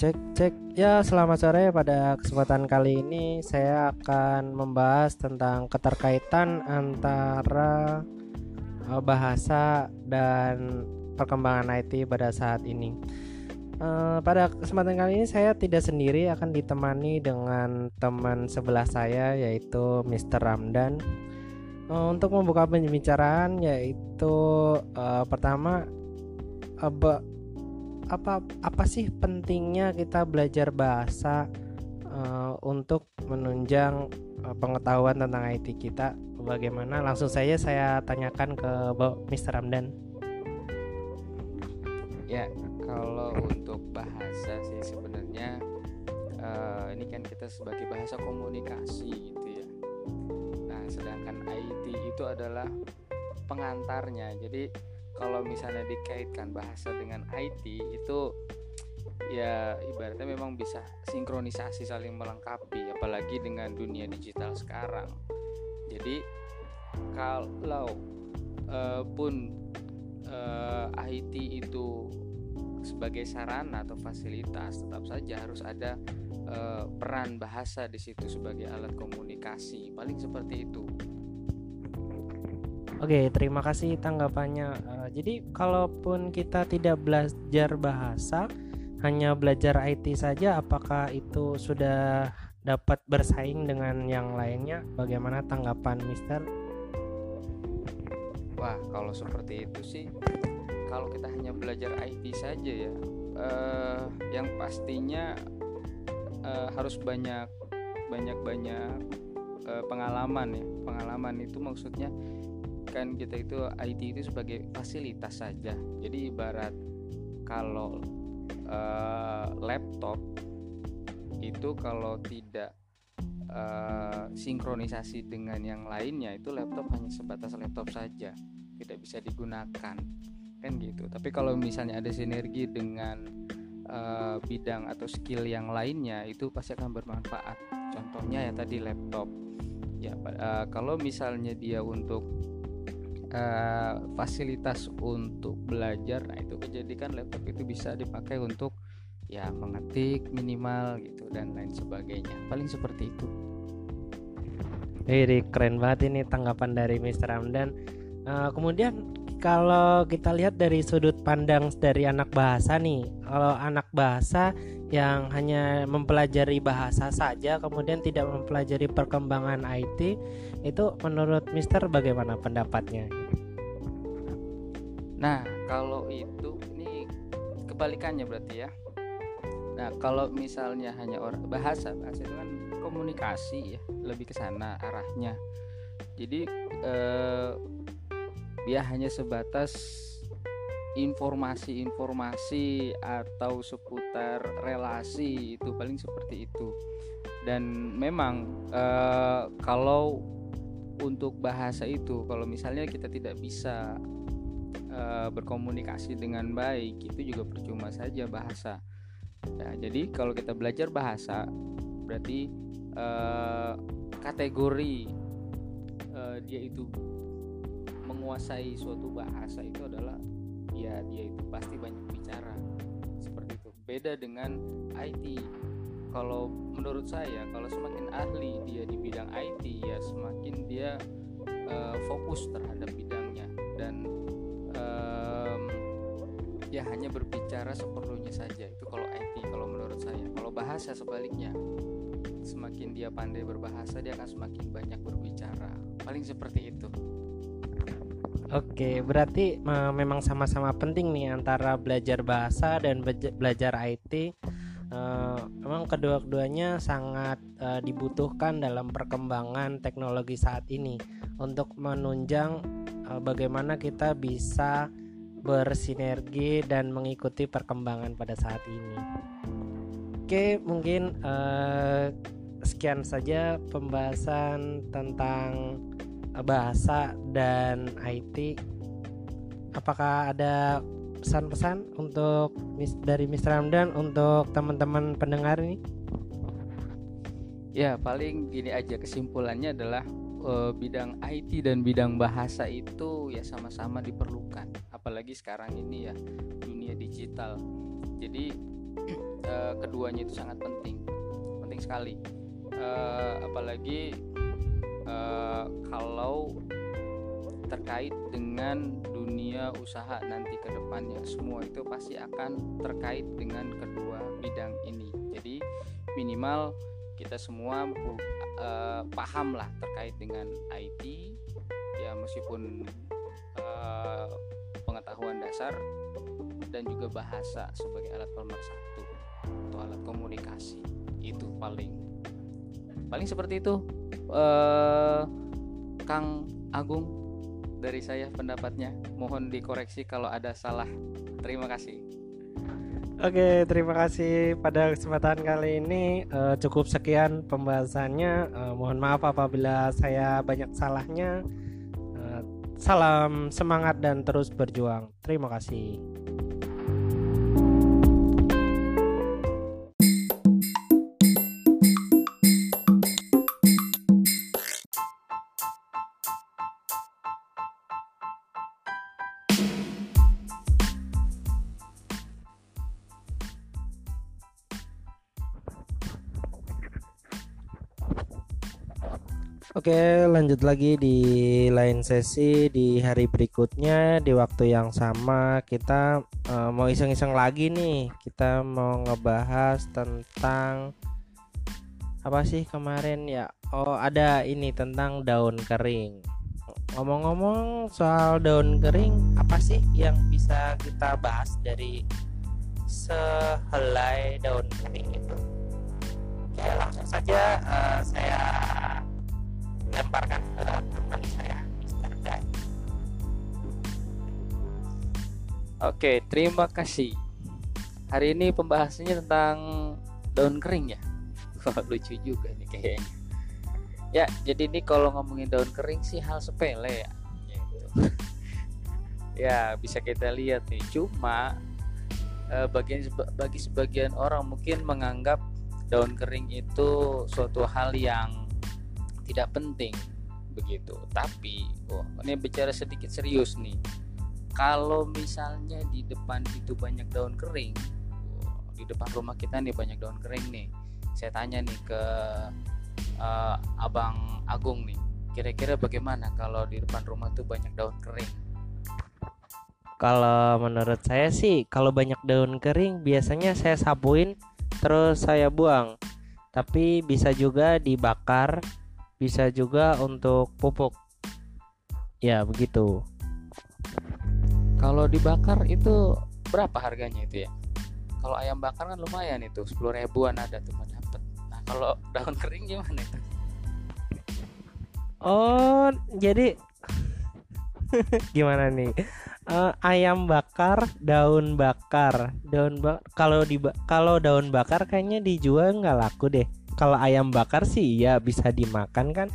Cek cek ya selamat sore pada kesempatan kali ini saya akan membahas tentang keterkaitan antara uh, bahasa dan perkembangan IT pada saat ini. Uh, pada kesempatan kali ini saya tidak sendiri akan ditemani dengan teman sebelah saya yaitu Mr. Ramdan. Uh, untuk membuka pembicaraan yaitu pertama uh, apa apa sih pentingnya kita belajar bahasa uh, untuk menunjang uh, pengetahuan tentang IT kita? Bagaimana? Langsung saja saya tanyakan ke Mr. Ramdan. Ya kalau untuk bahasa sih sebenarnya uh, ini kan kita sebagai bahasa komunikasi gitu ya. Nah sedangkan IT itu adalah pengantarnya. Jadi kalau misalnya dikaitkan bahasa dengan IT itu ya ibaratnya memang bisa sinkronisasi saling melengkapi apalagi dengan dunia digital sekarang jadi kalau uh, pun uh, eh, IT itu sebagai sarana atau fasilitas tetap saja harus ada uh, peran bahasa di situ sebagai alat komunikasi paling seperti itu Oke, terima kasih tanggapannya. Jadi, kalaupun kita tidak belajar bahasa, hanya belajar IT saja, apakah itu sudah dapat bersaing dengan yang lainnya? Bagaimana tanggapan Mister? Wah, kalau seperti itu sih, kalau kita hanya belajar IT saja ya, uh, yang pastinya uh, harus banyak, banyak, banyak uh, pengalaman ya. Pengalaman itu maksudnya kan kita itu IT itu sebagai fasilitas saja. Jadi ibarat kalau uh, laptop itu kalau tidak uh, sinkronisasi dengan yang lainnya itu laptop hanya sebatas laptop saja. Tidak bisa digunakan. Kan gitu. Tapi kalau misalnya ada sinergi dengan uh, bidang atau skill yang lainnya itu pasti akan bermanfaat. Contohnya ya tadi laptop. Ya uh, kalau misalnya dia untuk uh, fasilitas untuk belajar nah itu menjadikan laptop itu bisa dipakai untuk ya mengetik minimal gitu dan lain sebagainya paling seperti itu Jadi keren banget ini tanggapan dari Mr. Ramdan. Uh, kemudian kalau kita lihat dari sudut pandang dari anak bahasa nih, kalau anak bahasa yang hanya mempelajari bahasa saja, kemudian tidak mempelajari perkembangan IT, itu menurut Mister bagaimana pendapatnya? Nah, kalau itu ini kebalikannya berarti ya. Nah, kalau misalnya hanya orang bahasa, bahasa itu kan komunikasi ya, lebih ke sana arahnya. Jadi eh, dia hanya sebatas informasi-informasi atau seputar relasi itu paling seperti itu. Dan memang eh, kalau untuk bahasa itu, kalau misalnya kita tidak bisa uh, berkomunikasi dengan baik itu juga percuma saja bahasa. Ya, jadi kalau kita belajar bahasa berarti uh, kategori dia itu menguasai suatu bahasa itu adalah ya dia itu pasti banyak bicara. Seperti itu. Beda dengan IT. Kalau menurut saya kalau semakin ahli dia di bidang IT ya semakin dia uh, fokus terhadap bidangnya. Dan ya hanya berbicara seperlunya saja. Itu kalau IT kalau menurut saya. Kalau bahasa sebaliknya semakin dia pandai berbahasa dia akan semakin banyak berbicara. Paling seperti itu Oke, berarti memang sama-sama penting nih antara belajar bahasa dan belajar IT. Uh, memang kedua-duanya sangat uh, dibutuhkan dalam perkembangan teknologi saat ini untuk menunjang bagaimana kita bisa bersinergi dan mengikuti perkembangan pada saat ini. Oke, mungkin sekian saja pembahasan tentang bahasa dan IT. Apakah ada pesan-pesan untuk dari Mr. Ramdan untuk teman-teman pendengar ini? Ya, paling gini aja kesimpulannya adalah uh, bidang IT dan bidang bahasa itu ya sama-sama diperlukan apalagi sekarang ini ya dunia digital jadi uh, keduanya itu sangat penting penting sekali uh, apalagi uh, kalau terkait dengan dunia usaha nanti ke depannya semua itu pasti akan terkait dengan kedua bidang ini. Jadi minimal kita semua uh, paham lah terkait dengan IT ya meskipun uh, pengetahuan dasar dan juga bahasa sebagai alat pemersatu atau alat komunikasi. Itu paling paling seperti itu uh, Kang Agung dari saya pendapatnya. Mohon dikoreksi kalau ada salah. Terima kasih. Oke, terima kasih pada kesempatan kali ini uh, cukup sekian pembahasannya. Uh, mohon maaf apabila saya banyak salahnya. Uh, salam semangat dan terus berjuang. Terima kasih. Oke, lanjut lagi di lain sesi di hari berikutnya di waktu yang sama kita uh, mau iseng-iseng lagi nih. Kita mau ngebahas tentang apa sih kemarin ya? Oh, ada ini tentang daun kering. Ngomong-ngomong soal daun kering, apa sih yang bisa kita bahas dari sehelai daun kering itu? Oke, langsung saja uh, saya lemparkan ke teman saya Oke, terima kasih. Hari ini pembahasannya tentang daun kering ya. Lucu juga nih kayaknya. Ya, jadi ini kalau ngomongin daun kering sih hal sepele ya. Gitu. ya, bisa kita lihat nih. Cuma eh, bagi bagi sebagian orang mungkin menganggap daun kering itu suatu hal yang tidak penting begitu. Tapi oh ini bicara sedikit serius nih. Kalau misalnya di depan itu banyak daun kering oh, di depan rumah kita nih banyak daun kering nih. Saya tanya nih ke uh, abang Agung nih kira-kira bagaimana kalau di depan rumah tuh banyak daun kering? Kalau menurut saya sih kalau banyak daun kering biasanya saya sapuin terus saya buang. Tapi bisa juga dibakar bisa juga untuk pupuk. Ya begitu. Kalau dibakar itu berapa harganya itu ya? Kalau ayam bakar kan lumayan itu 10 ribuan ada tuh dapat nah kalau daun kering gimana itu? Oh jadi gimana nih? Uh, ayam bakar daun bakar. Daun bak kalau di kalau daun bakar kayaknya dijual nggak laku deh kalau ayam bakar sih ya bisa dimakan kan.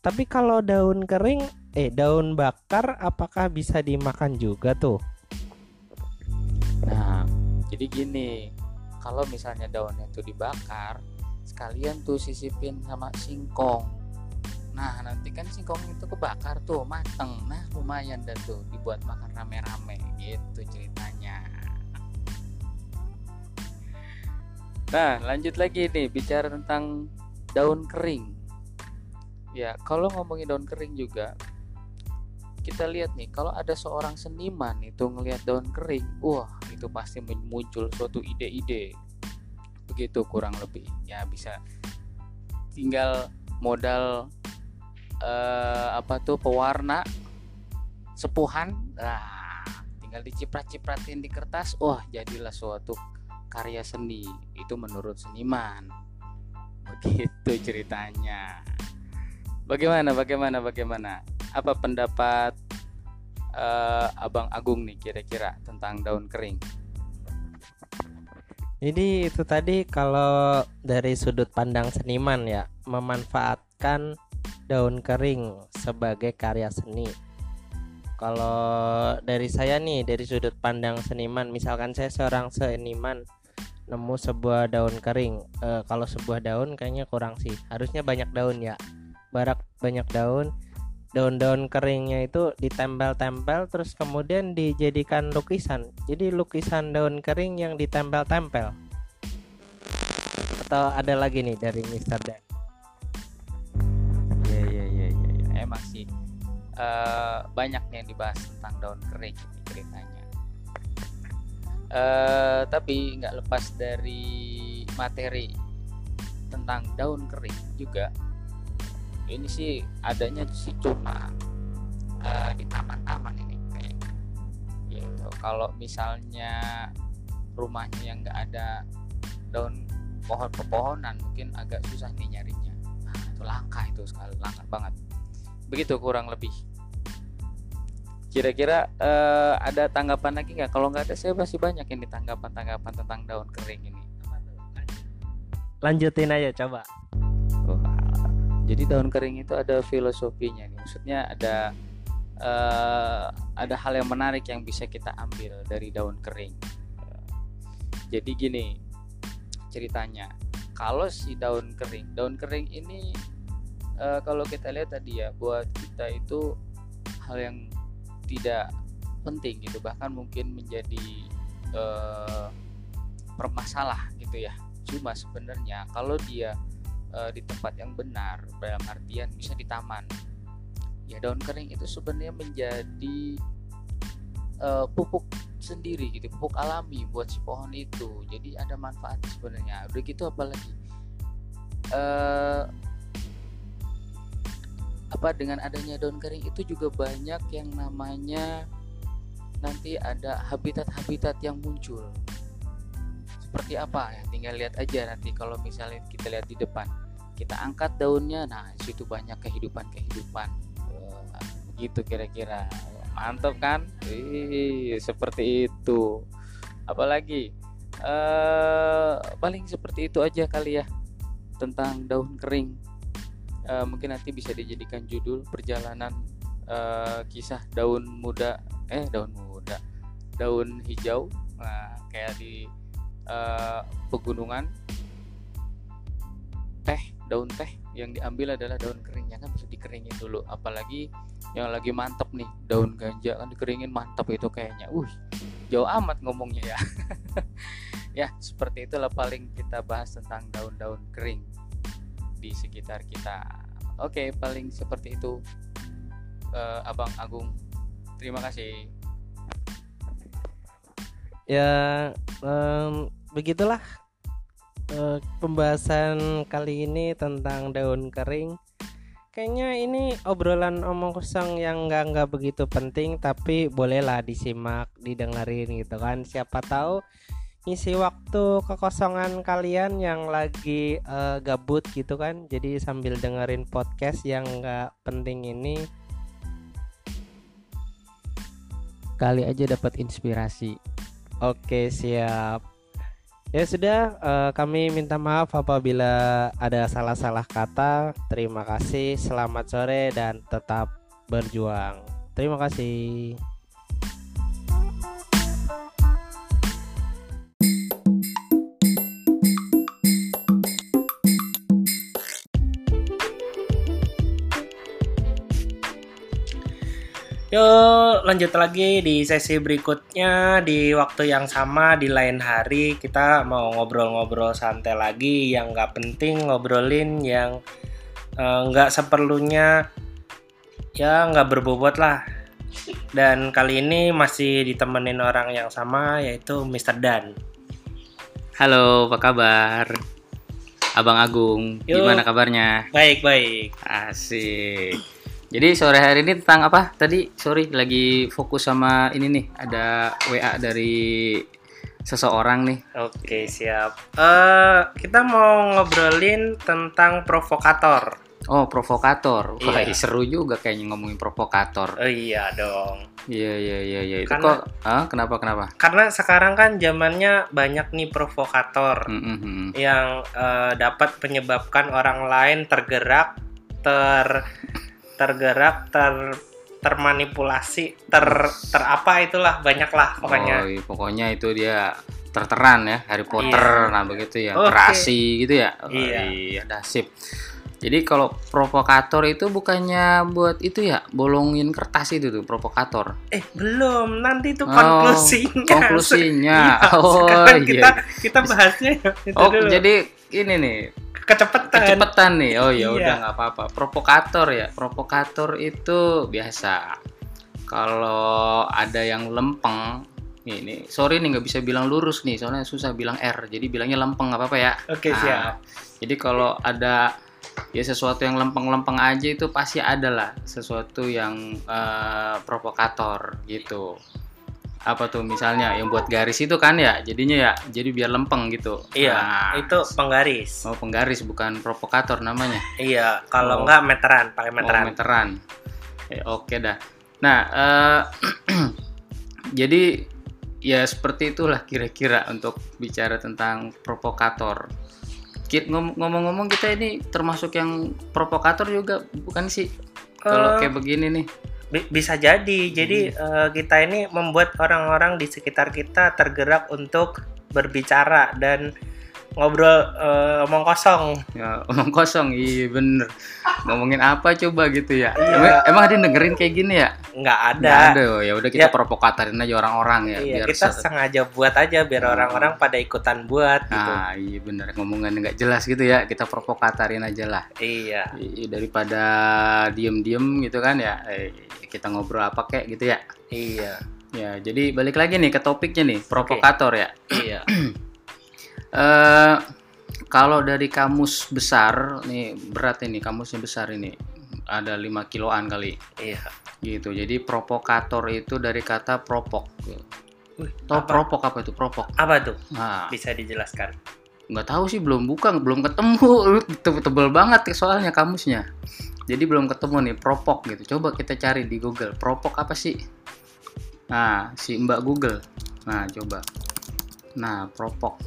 Tapi kalau daun kering eh daun bakar apakah bisa dimakan juga tuh? Nah jadi gini kalau misalnya daunnya itu dibakar sekalian tuh sisipin sama singkong. Nah nanti kan singkong itu kebakar tuh mateng. Nah lumayan dan tuh dibuat makan rame-rame gitu ceritanya Nah, lanjut lagi nih bicara tentang daun kering. Ya, kalau ngomongin daun kering juga kita lihat nih kalau ada seorang seniman itu ngelihat daun kering, wah, itu pasti muncul suatu ide-ide. Begitu kurang lebih. Ya, bisa tinggal modal uh, apa tuh pewarna sepuhan. Nah, tinggal diciprat-cipratin di kertas, wah, jadilah suatu karya seni itu menurut seniman. Begitu ceritanya. Bagaimana bagaimana bagaimana? Apa pendapat uh, abang Agung nih kira-kira tentang daun kering? Jadi itu tadi kalau dari sudut pandang seniman ya memanfaatkan daun kering sebagai karya seni kalau dari saya nih dari sudut pandang seniman misalkan saya seorang seniman nemu sebuah daun kering. E, kalau sebuah daun kayaknya kurang sih. Harusnya banyak daun ya. Barak banyak daun. Daun-daun keringnya itu ditempel-tempel terus kemudian dijadikan lukisan. Jadi lukisan daun kering yang ditempel-tempel. Atau ada lagi nih dari Mister Dan? Iya iya iya iya. emang sih eh, banyak yang dibahas tentang daun kering ini ceritanya. Eh, tapi nggak lepas dari materi tentang daun kering juga. Ini sih adanya sih cuma eh, di taman-taman ini kayaknya. Gitu. Kalau misalnya rumahnya yang nggak ada daun pohon pepohonan mungkin agak susah nih nyarinya. Nah, itu langka itu sekali langka banget. Begitu kurang lebih. Kira-kira eh, ada tanggapan lagi nggak? Kalau nggak ada, saya masih banyak ini tanggapan-tanggapan tentang daun kering ini. lanjutin aja coba Wah, jadi daun kering itu ada filosofinya nih. Maksudnya ada eh, ada hal yang menarik yang bisa kita ambil dari daun kering. Jadi gini ceritanya, kalau si daun kering, daun kering ini eh, kalau kita lihat tadi ya, buat kita itu hal yang tidak penting gitu, bahkan mungkin menjadi eh, permasalah gitu ya. Cuma sebenarnya kalau dia eh, di tempat yang benar dalam artian bisa di taman ya daun kering itu sebenarnya menjadi eh, pupuk sendiri gitu pupuk alami buat si pohon itu jadi ada manfaat sebenarnya udah gitu apalagi eh apa dengan adanya daun kering itu juga banyak yang namanya nanti ada habitat-habitat yang muncul. Seperti apa? Ya tinggal lihat aja nanti kalau misalnya kita lihat di depan. Kita angkat daunnya nah situ banyak kehidupan kehidupan gitu kira-kira. Mantap kan? Ih, seperti itu. Apalagi eh paling seperti itu aja kali ya tentang daun kering Eh, mungkin nanti bisa dijadikan judul perjalanan eh, kisah daun muda eh daun muda daun hijau nah kayak di eh, pegunungan. Teh daun teh yang diambil adalah daun keringnya kan bisa dikeringin dulu apalagi yang lagi mantep nih daun ganja kan dikeringin mantap itu kayaknya. Uh jauh amat ngomongnya ya. Ya seperti itulah paling kita bahas tentang daun-daun kering di sekitar kita. Oke paling seperti itu. Eh, abang Agung terima kasih. Ya em, begitulah eh, pembahasan kali ini tentang daun kering. Kayaknya ini obrolan omong kosong yang nggak nggak begitu penting tapi bolehlah disimak didengerin gitu kan. Siapa tahu ngisi waktu kekosongan kalian yang lagi eh, gabut gitu kan. Jadi sambil dengerin podcast yang nggak penting ini kali aja dapat inspirasi. Oke siap. Ya sudah eh, kami minta maaf apabila ada salah-salah kata. Terima kasih selamat sore dan tetap berjuang. Terima kasih Yuk lanjut lagi di sesi berikutnya di waktu yang sama di lain hari kita mau ngobrol-ngobrol santai lagi yang nggak penting ngobrolin yang eh, nggak seperlunya ya nggak berbobot lah dan kali ini masih ditemenin orang yang sama yaitu Mr. Dan halo apa kabar abang Agung Yuk. gimana kabarnya baik baik Asik. Jadi sore hari ini tentang apa? Tadi sorry lagi fokus sama ini nih. Ada WA dari seseorang nih. oke siap eh kita mau ngobrolin tentang provokator Oh provokator. Wah Iya. seru juga kayaknya ngomongin provokator. oh, iya dong Iya iya iya iya. Itu Karena- kok? Ah kenapa kenapa? karena sekarang kan zamannya banyak nih provokator Mm, mm, mm. yang eh, dapat menyebabkan orang lain tergerak, ter tergerak, ter termanipulasi, ter ter apa itulah banyak lah pokoknya. Oh, iya, pokoknya itu dia terteran ya Harry Potter nah begitu ya Oke. terasi gitu ya oh, Iya. iya dah sip Jadi kalau provokator itu bukannya buat itu ya, bolongin kertas itu tuh provokator. Eh, belum. Nanti itu Oh, konklusinya. konklusinya. Iya, Oh, sekarang iya. kita kita bahasnya ya, itu Oh, dulu. jadi ini nih, kecepatan. kecepatan nih. Oh ya Iya. udah nggak apa-apa. Provokator ya. Provokator itu biasa. Kalau ada yang lempeng, nih, nih sorry nih nggak bisa bilang lurus nih, soalnya susah bilang R. Jadi bilangnya lempeng nggak apa-apa ya. Oke, Nah, siap. Jadi kalau ada ya sesuatu yang lempeng-lempeng aja itu pasti ada lah sesuatu yang eh, provokator gitu. Apa tuh misalnya yang buat garis itu kan ya, jadinya ya jadi biar lempeng gitu. Iya, Nah, itu penggaris. Oh penggaris bukan provokator namanya. Iya, kalau Oh. enggak meteran, pakai Oh, meteran. meteran. Eh, Oke dah. Nah, eh, jadi ya seperti itulah kira-kira untuk bicara tentang provokator. Ngomong-ngomong kita ini termasuk yang provokator juga bukan sih? Kalau Eh, kayak begini nih. Bi- bisa jadi. Jadi eh, kita ini membuat orang-orang di sekitar kita tergerak untuk berbicara dan ngobrol eh, omong kosong. Ya, omong kosong, iya bener. Ngomongin apa coba gitu ya? Iya. Emang, emang ada dengerin kayak gini ya? Nggak ada. Nggak ada. Ya udah kita Ya. provokatorin aja orang-orang ya. Iya, biar kita se- sengaja buat aja biar Hmm. orang-orang pada ikutan buat gitu. Nah, iya bener ngomongan nggak jelas gitu ya. Kita provokatorin aja lah. Iya. I- daripada diem-diem gitu kan ya eh, kita ngobrol apa kek gitu ya Iya. ya jadi balik lagi nih ke topiknya nih provokator ya Iya. eh kalau dari kamus besar nih berat ini kamusnya besar ini ada 5 kiloan kali. Iya. gitu. Jadi provokator itu dari kata propok. Wih, Tahu apa? propok apa itu? Propok. Apa tuh? nah. Bisa dijelaskan. nggak tahu sih belum buka belum ketemu. Te- tebel banget soalnya kamusnya. Jadi belum ketemu nih propok gitu. Coba kita cari di Google propok apa sih? Nah si Mbak Google. Nah coba. Nah propok.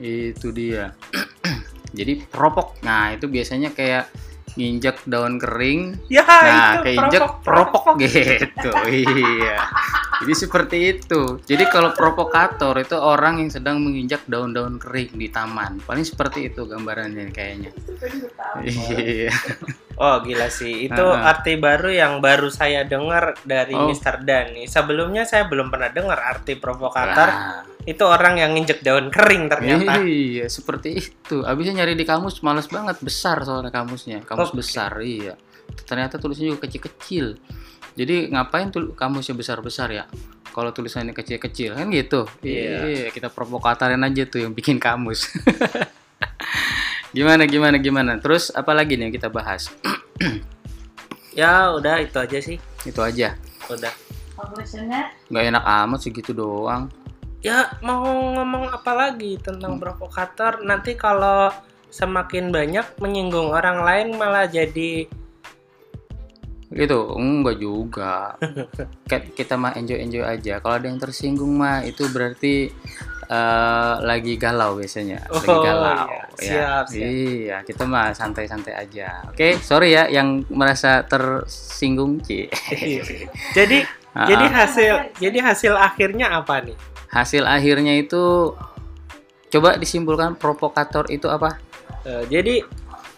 Itu dia. Jadi propok. Nah itu biasanya kayak nginjek daun kering. Ya, nah keinjek propok, propok, gitu. Iya. Jadi seperti itu. Jadi kalau provokator itu orang yang sedang menginjak daun-daun kering di taman. Paling seperti itu gambarannya kayaknya. Iya Oh gila sih, itu ah. arti baru yang baru saya dengar dari Oh. Mr. Dani. Sebelumnya saya belum pernah dengar arti provokator. Lah, Itu orang yang nginjek daun kering ternyata. iya seperti itu abisnya nyari di kamus males banget besar soalnya kamusnya kamus Oke. besar iya ternyata tulisnya juga kecil-kecil jadi ngapain tuh kamusnya besar-besar ya kalau tulisannya kecil-kecil kan gitu Iya. iya kita provokatorin aja tuh yang bikin kamus gimana gimana gimana? Terus apa lagi nih yang kita bahas? Ya udah itu aja sih. itu aja? Udah. Nggak enak amat segitu doang. Ya mau ngomong apa lagi tentang provokator? Nanti kalau semakin banyak menyinggung orang lain malah jadi gitu? Enggak juga. Kita mah enjoy enjoy aja. Kalau ada yang tersinggung mah itu berarti eh, lagi galau biasanya. Lagi Oh, galau iya. ya. Siap, siap. iya kita mah santai santai aja. Oke sorry ya yang merasa tersinggung Ci. Jadi Ah, jadi hasil jadi hasil akhirnya apa nih? hasil akhirnya itu coba disimpulkan provokator itu apa? Eh, jadi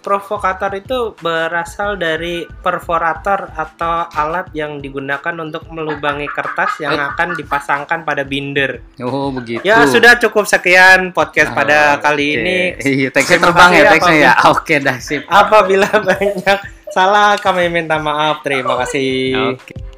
provokator itu berasal dari perforator atau alat yang digunakan untuk melubangi kertas yang Eh. akan dipasangkan pada binder. oh begitu Ya sudah cukup sekian podcast Oh, pada kali oke. ini. iya teksnya Terima terbang ya ya, teksnya Pak. ya oke dah sip Apabila banyak salah kami minta maaf. Terima kasih. oke